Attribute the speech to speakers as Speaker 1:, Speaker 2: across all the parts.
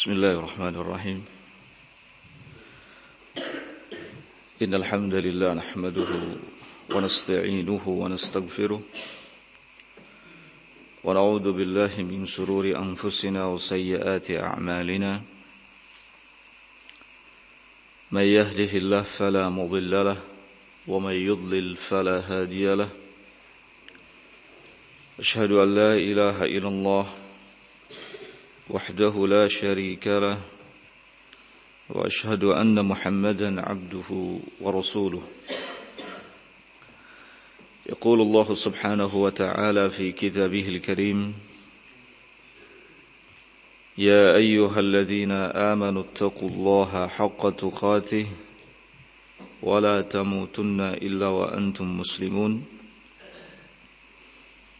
Speaker 1: بسم الله الرحمن الرحيم إن الحمد لله نحمده ونستعينه ونستغفره ونعوذ بالله من شرور أنفسنا وسيئات أعمالنا من يهده الله فلا مضل له ومن يضلل فلا هادي له أشهد أن لا إله إلا الله وحده لا شريك له وأشهد أن محمدا عبده ورسوله. يقول الله سبحانه وتعالى في كتابه الكريم يا أيها الذين آمنوا اتقوا الله حق تقاته ولا تموتن إلا وأنتم مسلمون.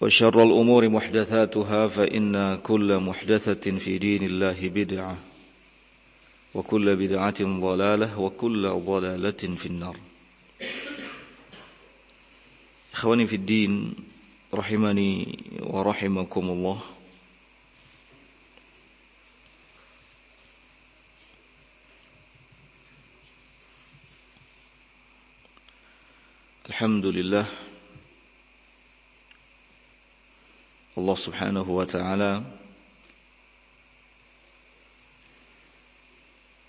Speaker 1: وشر الأمور محدثاتها فإن كل محدثة في دين الله بدعة وكل بدعة ضلالة وكل ضلالة في النار. إخواني في الدين رحمني ورحمكم الله الحمد لله Allah Subhanahu wa taala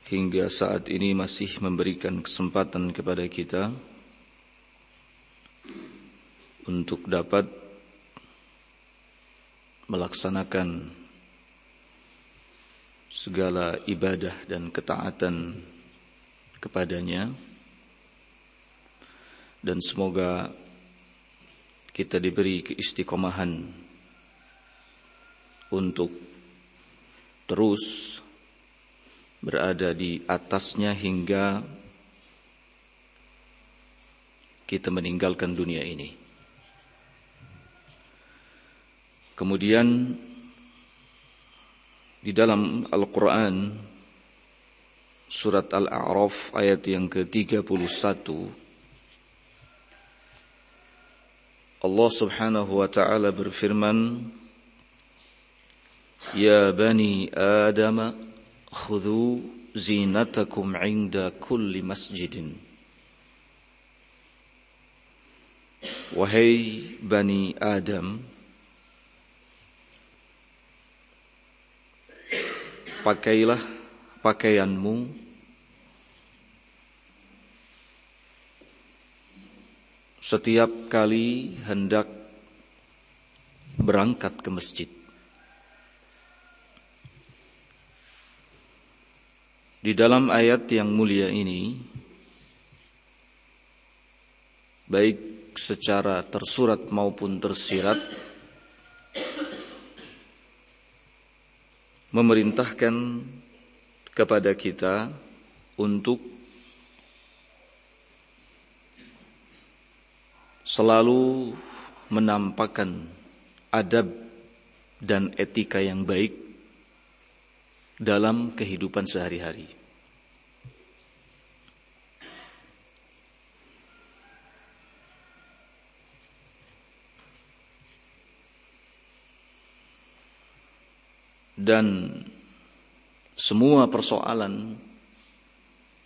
Speaker 1: hingga saat ini masih memberikan kesempatan kepada kita untuk dapat melaksanakan segala ibadah dan ketaatan kepadanya. Dan semoga kita diberi keistiqomahan untuk terus berada di atasnya hingga kita meninggalkan dunia ini. Kemudian di dalam Al-Quran Surat Al-A'raf ayat yang ke-31 Allah subhanahu wa ta'ala berfirman يا بني آدم خذوا زينتكم عند كل مسجد Wahai Bani Adam Pakailah pakaianmu Setiap kali hendak berangkat ke masjid Di dalam ayat yang mulia ini baik secara tersurat maupun tersirat memerintahkan kepada kita untuk selalu menampakkan adab dan etika yang baik dalam kehidupan sehari-hari. Dan semua persoalan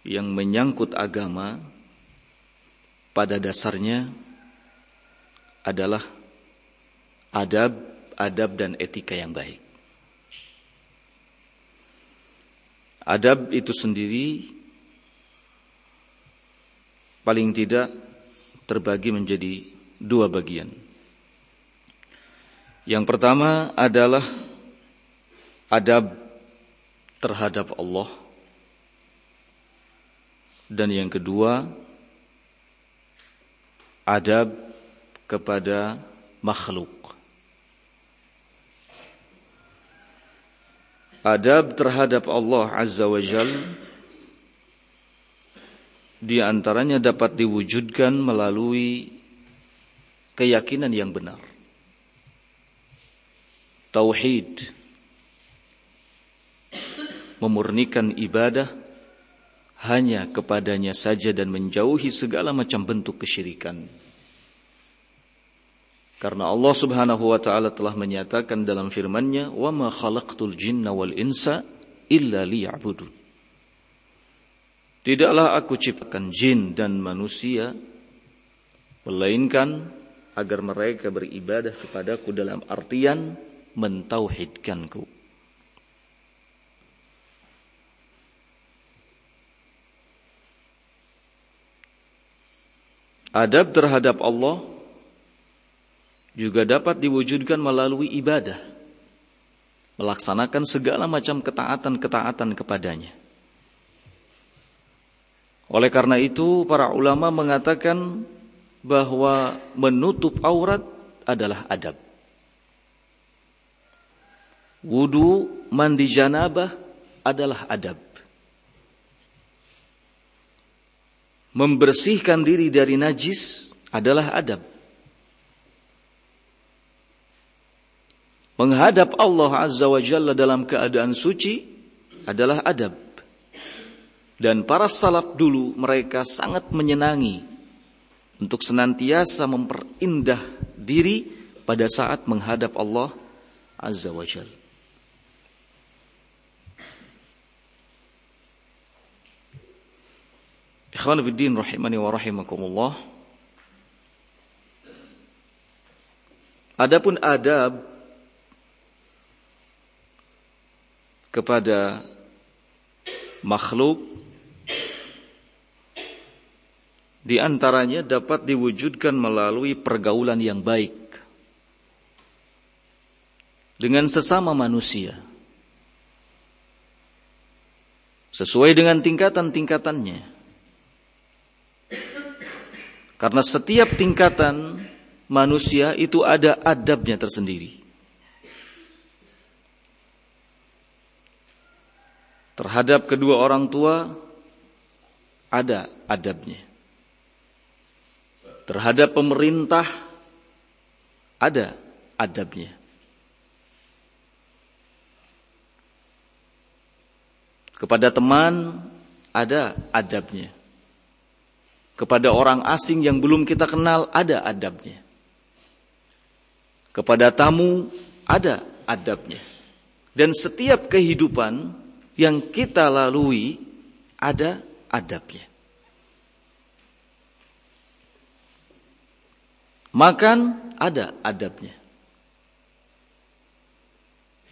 Speaker 1: yang menyangkut agama pada dasarnya adalah adab, adab dan etika yang baik. Adab itu sendiri paling tidak terbagi menjadi dua bagian. Yang pertama adalah adab terhadap Allah dan yang kedua adab kepada makhluk. Adab terhadap Allah Azza wa Jal di antaranya dapat diwujudkan melalui keyakinan yang benar. Tauhid memurnikan ibadah hanya kepadanya saja dan menjauhi segala macam bentuk kesyirikan. Karena Allah Subhanahu wa taala telah menyatakan dalam firman-Nya, "Wa ma khalaqtul jinna wal insa illa liya'budun." Tidaklah aku ciptakan jin dan manusia melainkan agar mereka beribadah kepadaku dalam artian mentauhidkanku. Adab terhadap Allah juga dapat diwujudkan melalui ibadah. Melaksanakan segala macam ketaatan-ketaatan kepadanya. Oleh karena itu, para ulama mengatakan bahwa menutup aurat adalah adab. Wudu, mandi janabah adalah adab. membersihkan diri dari najis adalah adab. Menghadap Allah Azza wa Jalla dalam keadaan suci adalah adab. Dan para salaf dulu mereka sangat menyenangi untuk senantiasa memperindah diri pada saat menghadap Allah Azza wa Jalla. Ikhwan rahimani wa rahimakumullah. Adapun adab kepada makhluk di antaranya dapat diwujudkan melalui pergaulan yang baik dengan sesama manusia sesuai dengan tingkatan-tingkatannya karena setiap tingkatan manusia itu ada adabnya tersendiri. Terhadap kedua orang tua ada adabnya. Terhadap pemerintah ada adabnya. Kepada teman ada adabnya. Kepada orang asing yang belum kita kenal ada adabnya. Kepada tamu ada adabnya. Dan setiap kehidupan yang kita lalui ada adabnya. Makan ada adabnya.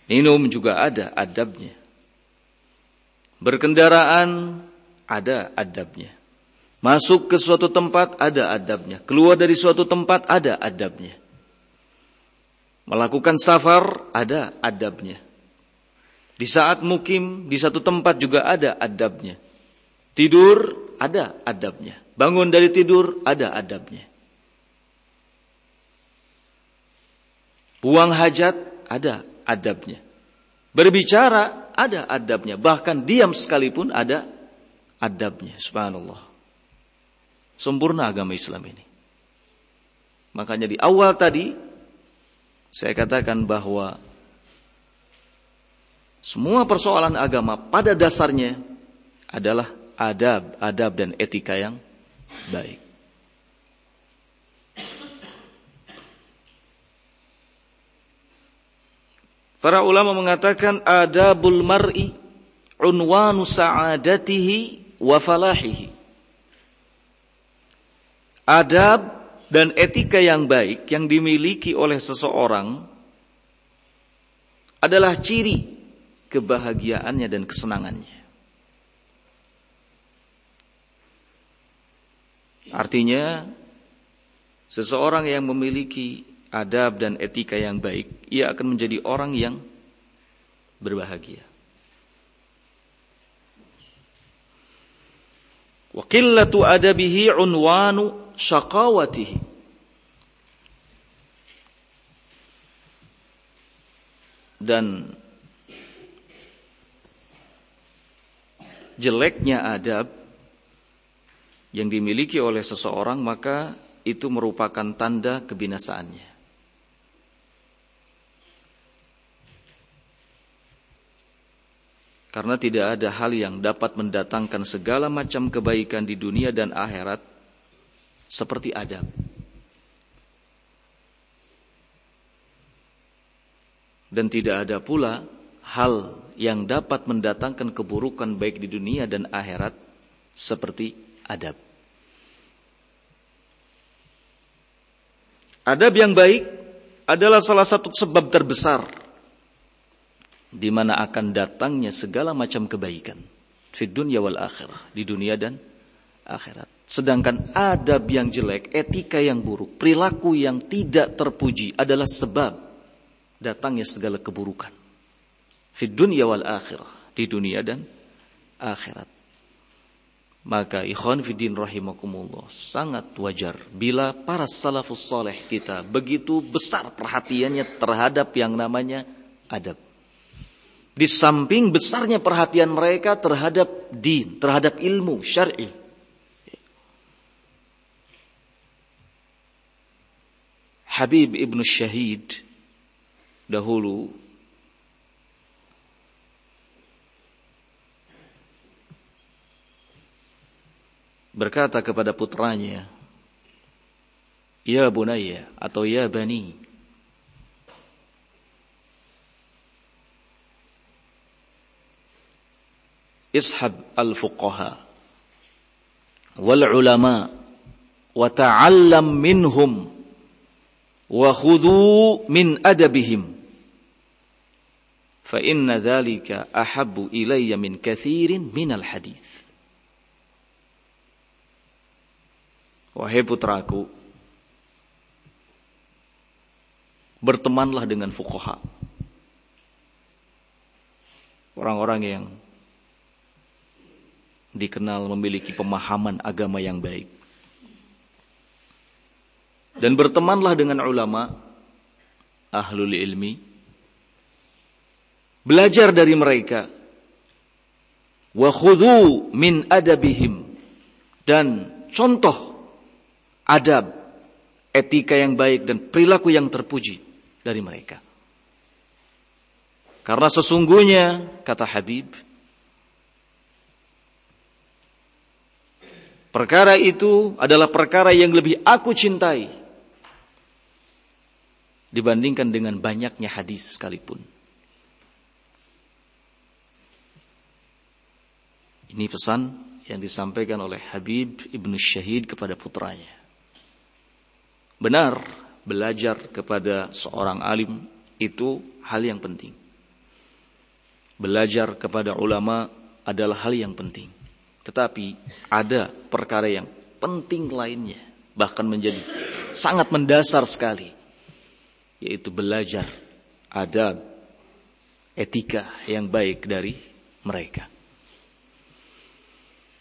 Speaker 1: Minum juga ada adabnya. Berkendaraan ada adabnya. Masuk ke suatu tempat ada adabnya. Keluar dari suatu tempat ada adabnya. Melakukan safar ada adabnya. Di saat mukim di satu tempat juga ada adabnya. Tidur ada adabnya. Bangun dari tidur ada adabnya. Buang hajat ada adabnya. Berbicara ada adabnya. Bahkan diam sekalipun ada adabnya. Subhanallah sempurna agama Islam ini. Makanya di awal tadi saya katakan bahwa semua persoalan agama pada dasarnya adalah adab, adab dan etika yang baik. Para ulama mengatakan adabul mar'i unwanu sa'adatihi wa falahihi adab dan etika yang baik yang dimiliki oleh seseorang adalah ciri kebahagiaannya dan kesenangannya. Artinya Seseorang yang memiliki adab dan etika yang baik, ia akan menjadi orang yang berbahagia. Wa qillatu adabihi unwanu syaqawatihi. Dan jeleknya adab yang dimiliki oleh seseorang maka itu merupakan tanda kebinasaannya. Karena tidak ada hal yang dapat mendatangkan segala macam kebaikan di dunia dan akhirat seperti adab. Dan tidak ada pula hal yang dapat mendatangkan keburukan baik di dunia dan akhirat seperti adab. Adab yang baik adalah salah satu sebab terbesar di mana akan datangnya segala macam kebaikan di dunia wal akhirah, di dunia dan akhirat. Sedangkan adab yang jelek, etika yang buruk, perilaku yang tidak terpuji adalah sebab datangnya segala keburukan. Di dunia wal akhirah, di dunia dan akhirat. Maka ikhwan fiddin rahimakumullah sangat wajar bila para salafus soleh kita begitu besar perhatiannya terhadap yang namanya adab. Di samping besarnya perhatian mereka terhadap din, terhadap ilmu syar'i. Habib ibnu Syahid dahulu berkata kepada putranya, Ya bunaya atau ya bani, ishab al-fuqaha wal ulama wa ta'allam minhum wa khudhu min adabihim. Fa inna dhalika ahabbu ilayya min kathirin min al hadith wahai putraku bertemanlah dengan fuqaha orang-orang yang dikenal memiliki pemahaman agama yang baik. Dan bertemanlah dengan ulama ahlul ilmi. Belajar dari mereka. Wa khudhu min adabihim. Dan contoh adab, etika yang baik dan perilaku yang terpuji dari mereka. Karena sesungguhnya, kata Habib, Perkara itu adalah perkara yang lebih aku cintai dibandingkan dengan banyaknya hadis sekalipun. Ini pesan yang disampaikan oleh Habib Ibnu Syahid kepada putranya. Benar, belajar kepada seorang alim itu hal yang penting. Belajar kepada ulama adalah hal yang penting. Tetapi ada perkara yang penting lainnya, bahkan menjadi sangat mendasar sekali, yaitu belajar adab, etika yang baik dari mereka.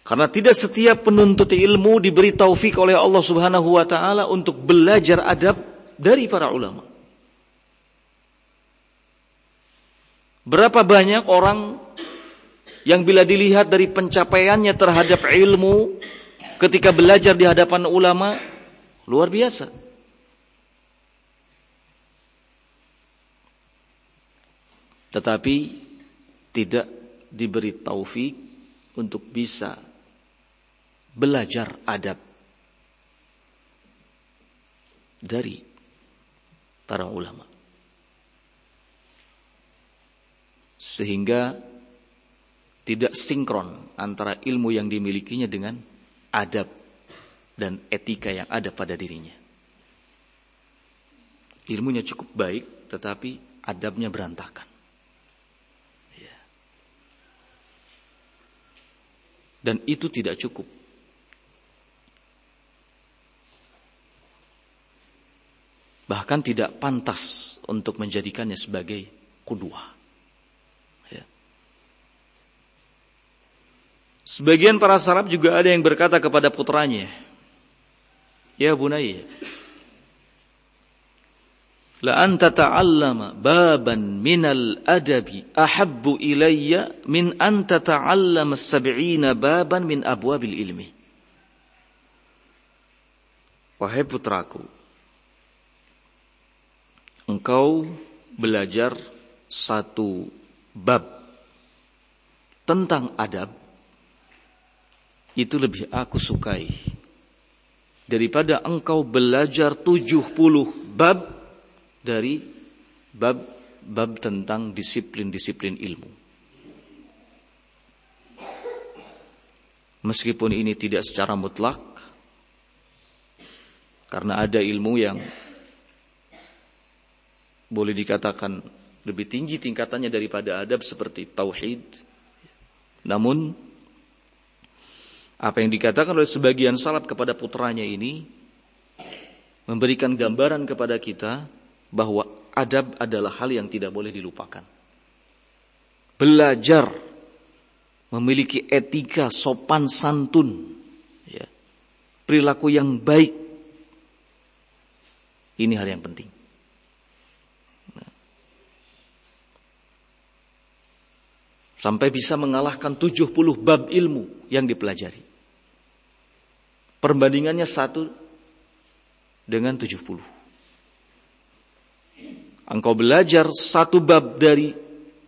Speaker 1: Karena tidak setiap penuntut ilmu diberi taufik oleh Allah Subhanahu wa taala untuk belajar adab dari para ulama. Berapa banyak orang yang bila dilihat dari pencapaiannya terhadap ilmu ketika belajar di hadapan ulama luar biasa. Tetapi tidak diberi taufik untuk bisa belajar adab dari para ulama. Sehingga tidak sinkron antara ilmu yang dimilikinya dengan adab dan etika yang ada pada dirinya. Ilmunya cukup baik, tetapi adabnya berantakan. Ya. Dan itu tidak cukup. Bahkan tidak pantas untuk menjadikannya sebagai kudua. Ya. Sebagian para salaf juga ada yang berkata kepada putranya, Ya bunayya, la anta ta'allama baban minal adabi ahabbu ilayya min anta ta'allama sab'ina baban min abwabil ilmi. Wahai putraku, engkau belajar satu bab tentang adab itu lebih aku sukai daripada engkau belajar 70 bab dari bab-bab tentang disiplin-disiplin ilmu. Meskipun ini tidak secara mutlak, karena ada ilmu yang boleh dikatakan lebih tinggi tingkatannya daripada adab seperti tauhid. Namun apa yang dikatakan oleh sebagian salaf kepada putranya ini memberikan gambaran kepada kita bahwa adab adalah hal yang tidak boleh dilupakan. Belajar memiliki etika sopan santun, ya, perilaku yang baik. Ini hal yang penting. Sampai bisa mengalahkan 70 bab ilmu yang dipelajari. Perbandingannya satu dengan 70. Engkau belajar satu bab dari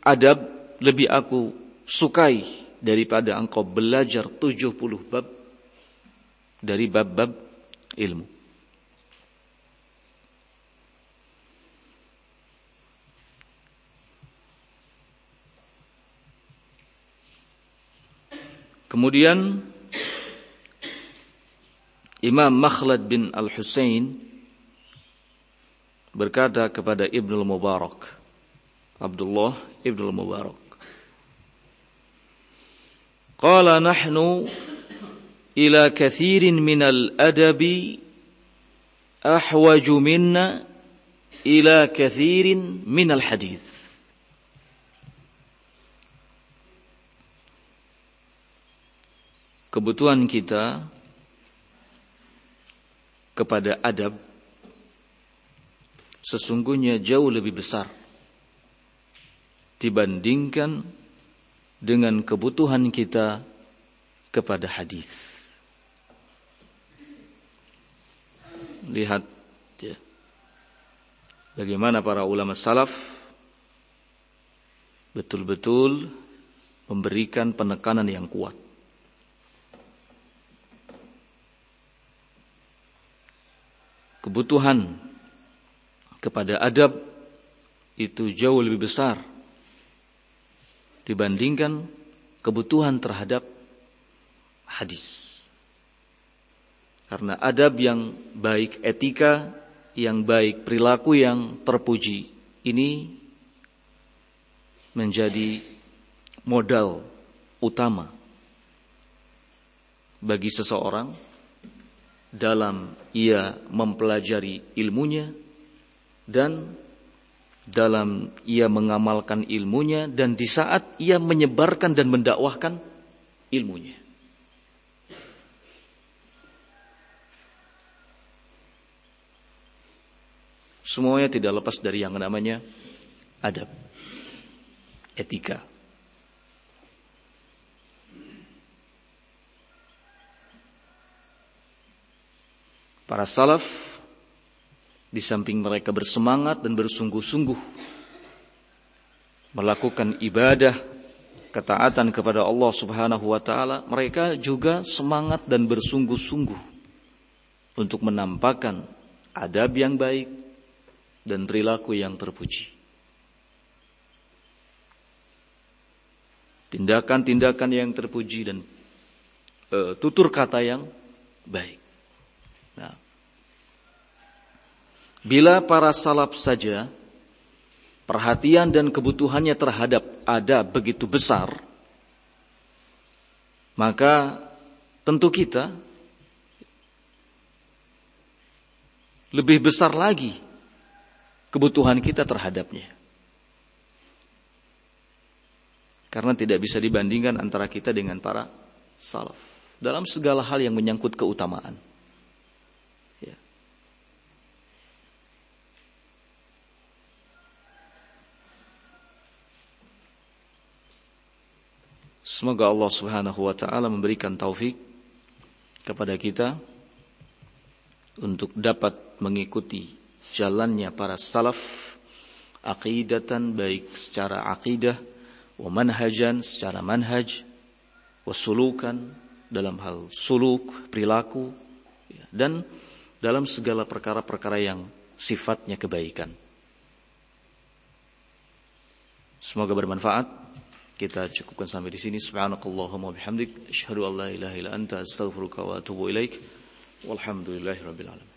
Speaker 1: adab lebih aku sukai daripada engkau belajar 70 bab dari bab-bab ilmu. Kemudian Imam Makhlad bin Al-Husain berkata kepada Ibnu Mubarak Abdullah Ibnu Mubarak Qala nahnu ila kathirin minal adabi ahwaju minna ila kathirin minal hadith Kebutuhan kita kepada adab sesungguhnya jauh lebih besar dibandingkan dengan kebutuhan kita kepada hadis. Lihat ya. Bagaimana para ulama salaf betul-betul memberikan penekanan yang kuat. Kebutuhan kepada adab itu jauh lebih besar dibandingkan kebutuhan terhadap hadis. Karena adab yang baik, etika yang baik, perilaku yang terpuji ini menjadi modal utama bagi seseorang dalam ia mempelajari ilmunya dan dalam ia mengamalkan ilmunya dan di saat ia menyebarkan dan mendakwahkan ilmunya. Semuanya tidak lepas dari yang namanya adab, etika. Para salaf di samping mereka bersemangat dan bersungguh-sungguh melakukan ibadah ketaatan kepada Allah Subhanahu wa taala, mereka juga semangat dan bersungguh-sungguh untuk menampakkan adab yang baik dan perilaku yang terpuji. Tindakan-tindakan yang terpuji dan uh, tutur kata yang baik. Nah, Bila para salaf saja perhatian dan kebutuhannya terhadap ada begitu besar, maka tentu kita lebih besar lagi kebutuhan kita terhadapnya. Karena tidak bisa dibandingkan antara kita dengan para salaf dalam segala hal yang menyangkut keutamaan. Semoga Allah Subhanahu wa taala memberikan taufik kepada kita untuk dapat mengikuti jalannya para salaf aqidatan baik secara aqidah wa manhajan secara manhaj wa sulukan dalam hal suluk perilaku ya, dan dalam segala perkara-perkara yang sifatnya kebaikan. Semoga bermanfaat. Kita cukupkan sampai di sini. Subhanakallahumma bihamdik asyhadu an la ilaha illa anta astaghfiruka wa atubu ilaik. Walhamdulillahirabbil alamin.